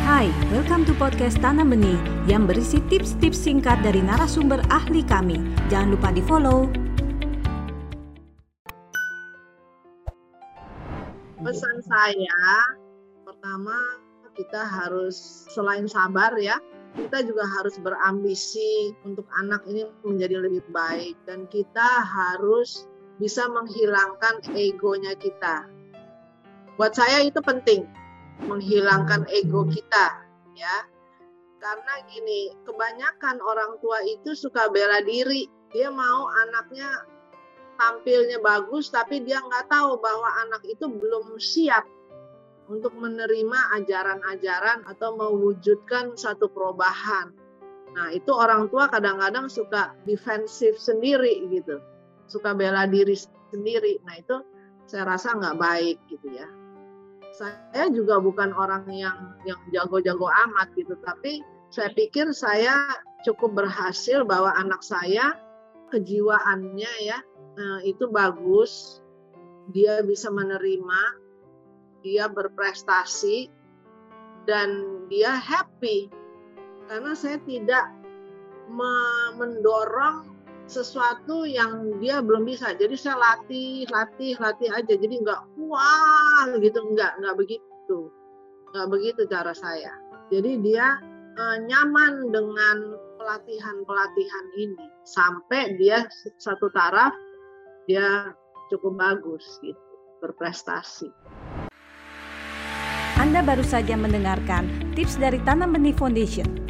Hai, welcome to podcast Tanam Benih yang berisi tips-tips singkat dari narasumber ahli kami. Jangan lupa di follow. Pesan saya, pertama kita harus selain sabar ya, kita juga harus berambisi untuk anak ini menjadi lebih baik dan kita harus bisa menghilangkan egonya kita. Buat saya itu penting, menghilangkan ego kita ya. Karena gini, kebanyakan orang tua itu suka bela diri. Dia mau anaknya tampilnya bagus, tapi dia nggak tahu bahwa anak itu belum siap untuk menerima ajaran-ajaran atau mewujudkan satu perubahan. Nah, itu orang tua kadang-kadang suka defensif sendiri gitu, suka bela diri sendiri. Nah, itu saya rasa nggak baik gitu ya. Saya juga bukan orang yang yang jago-jago amat gitu, tapi saya pikir saya cukup berhasil bahwa anak saya kejiwaannya ya. Eh, itu bagus, dia bisa menerima dia berprestasi dan dia happy. Karena saya tidak mendorong sesuatu yang dia belum bisa. Jadi saya latih, latih, latih aja. Jadi nggak wah gitu, nggak nggak begitu, nggak begitu cara saya. Jadi dia eh, nyaman dengan pelatihan-pelatihan ini sampai dia satu taraf dia cukup bagus gitu, berprestasi. Anda baru saja mendengarkan tips dari Tanam Benih Foundation.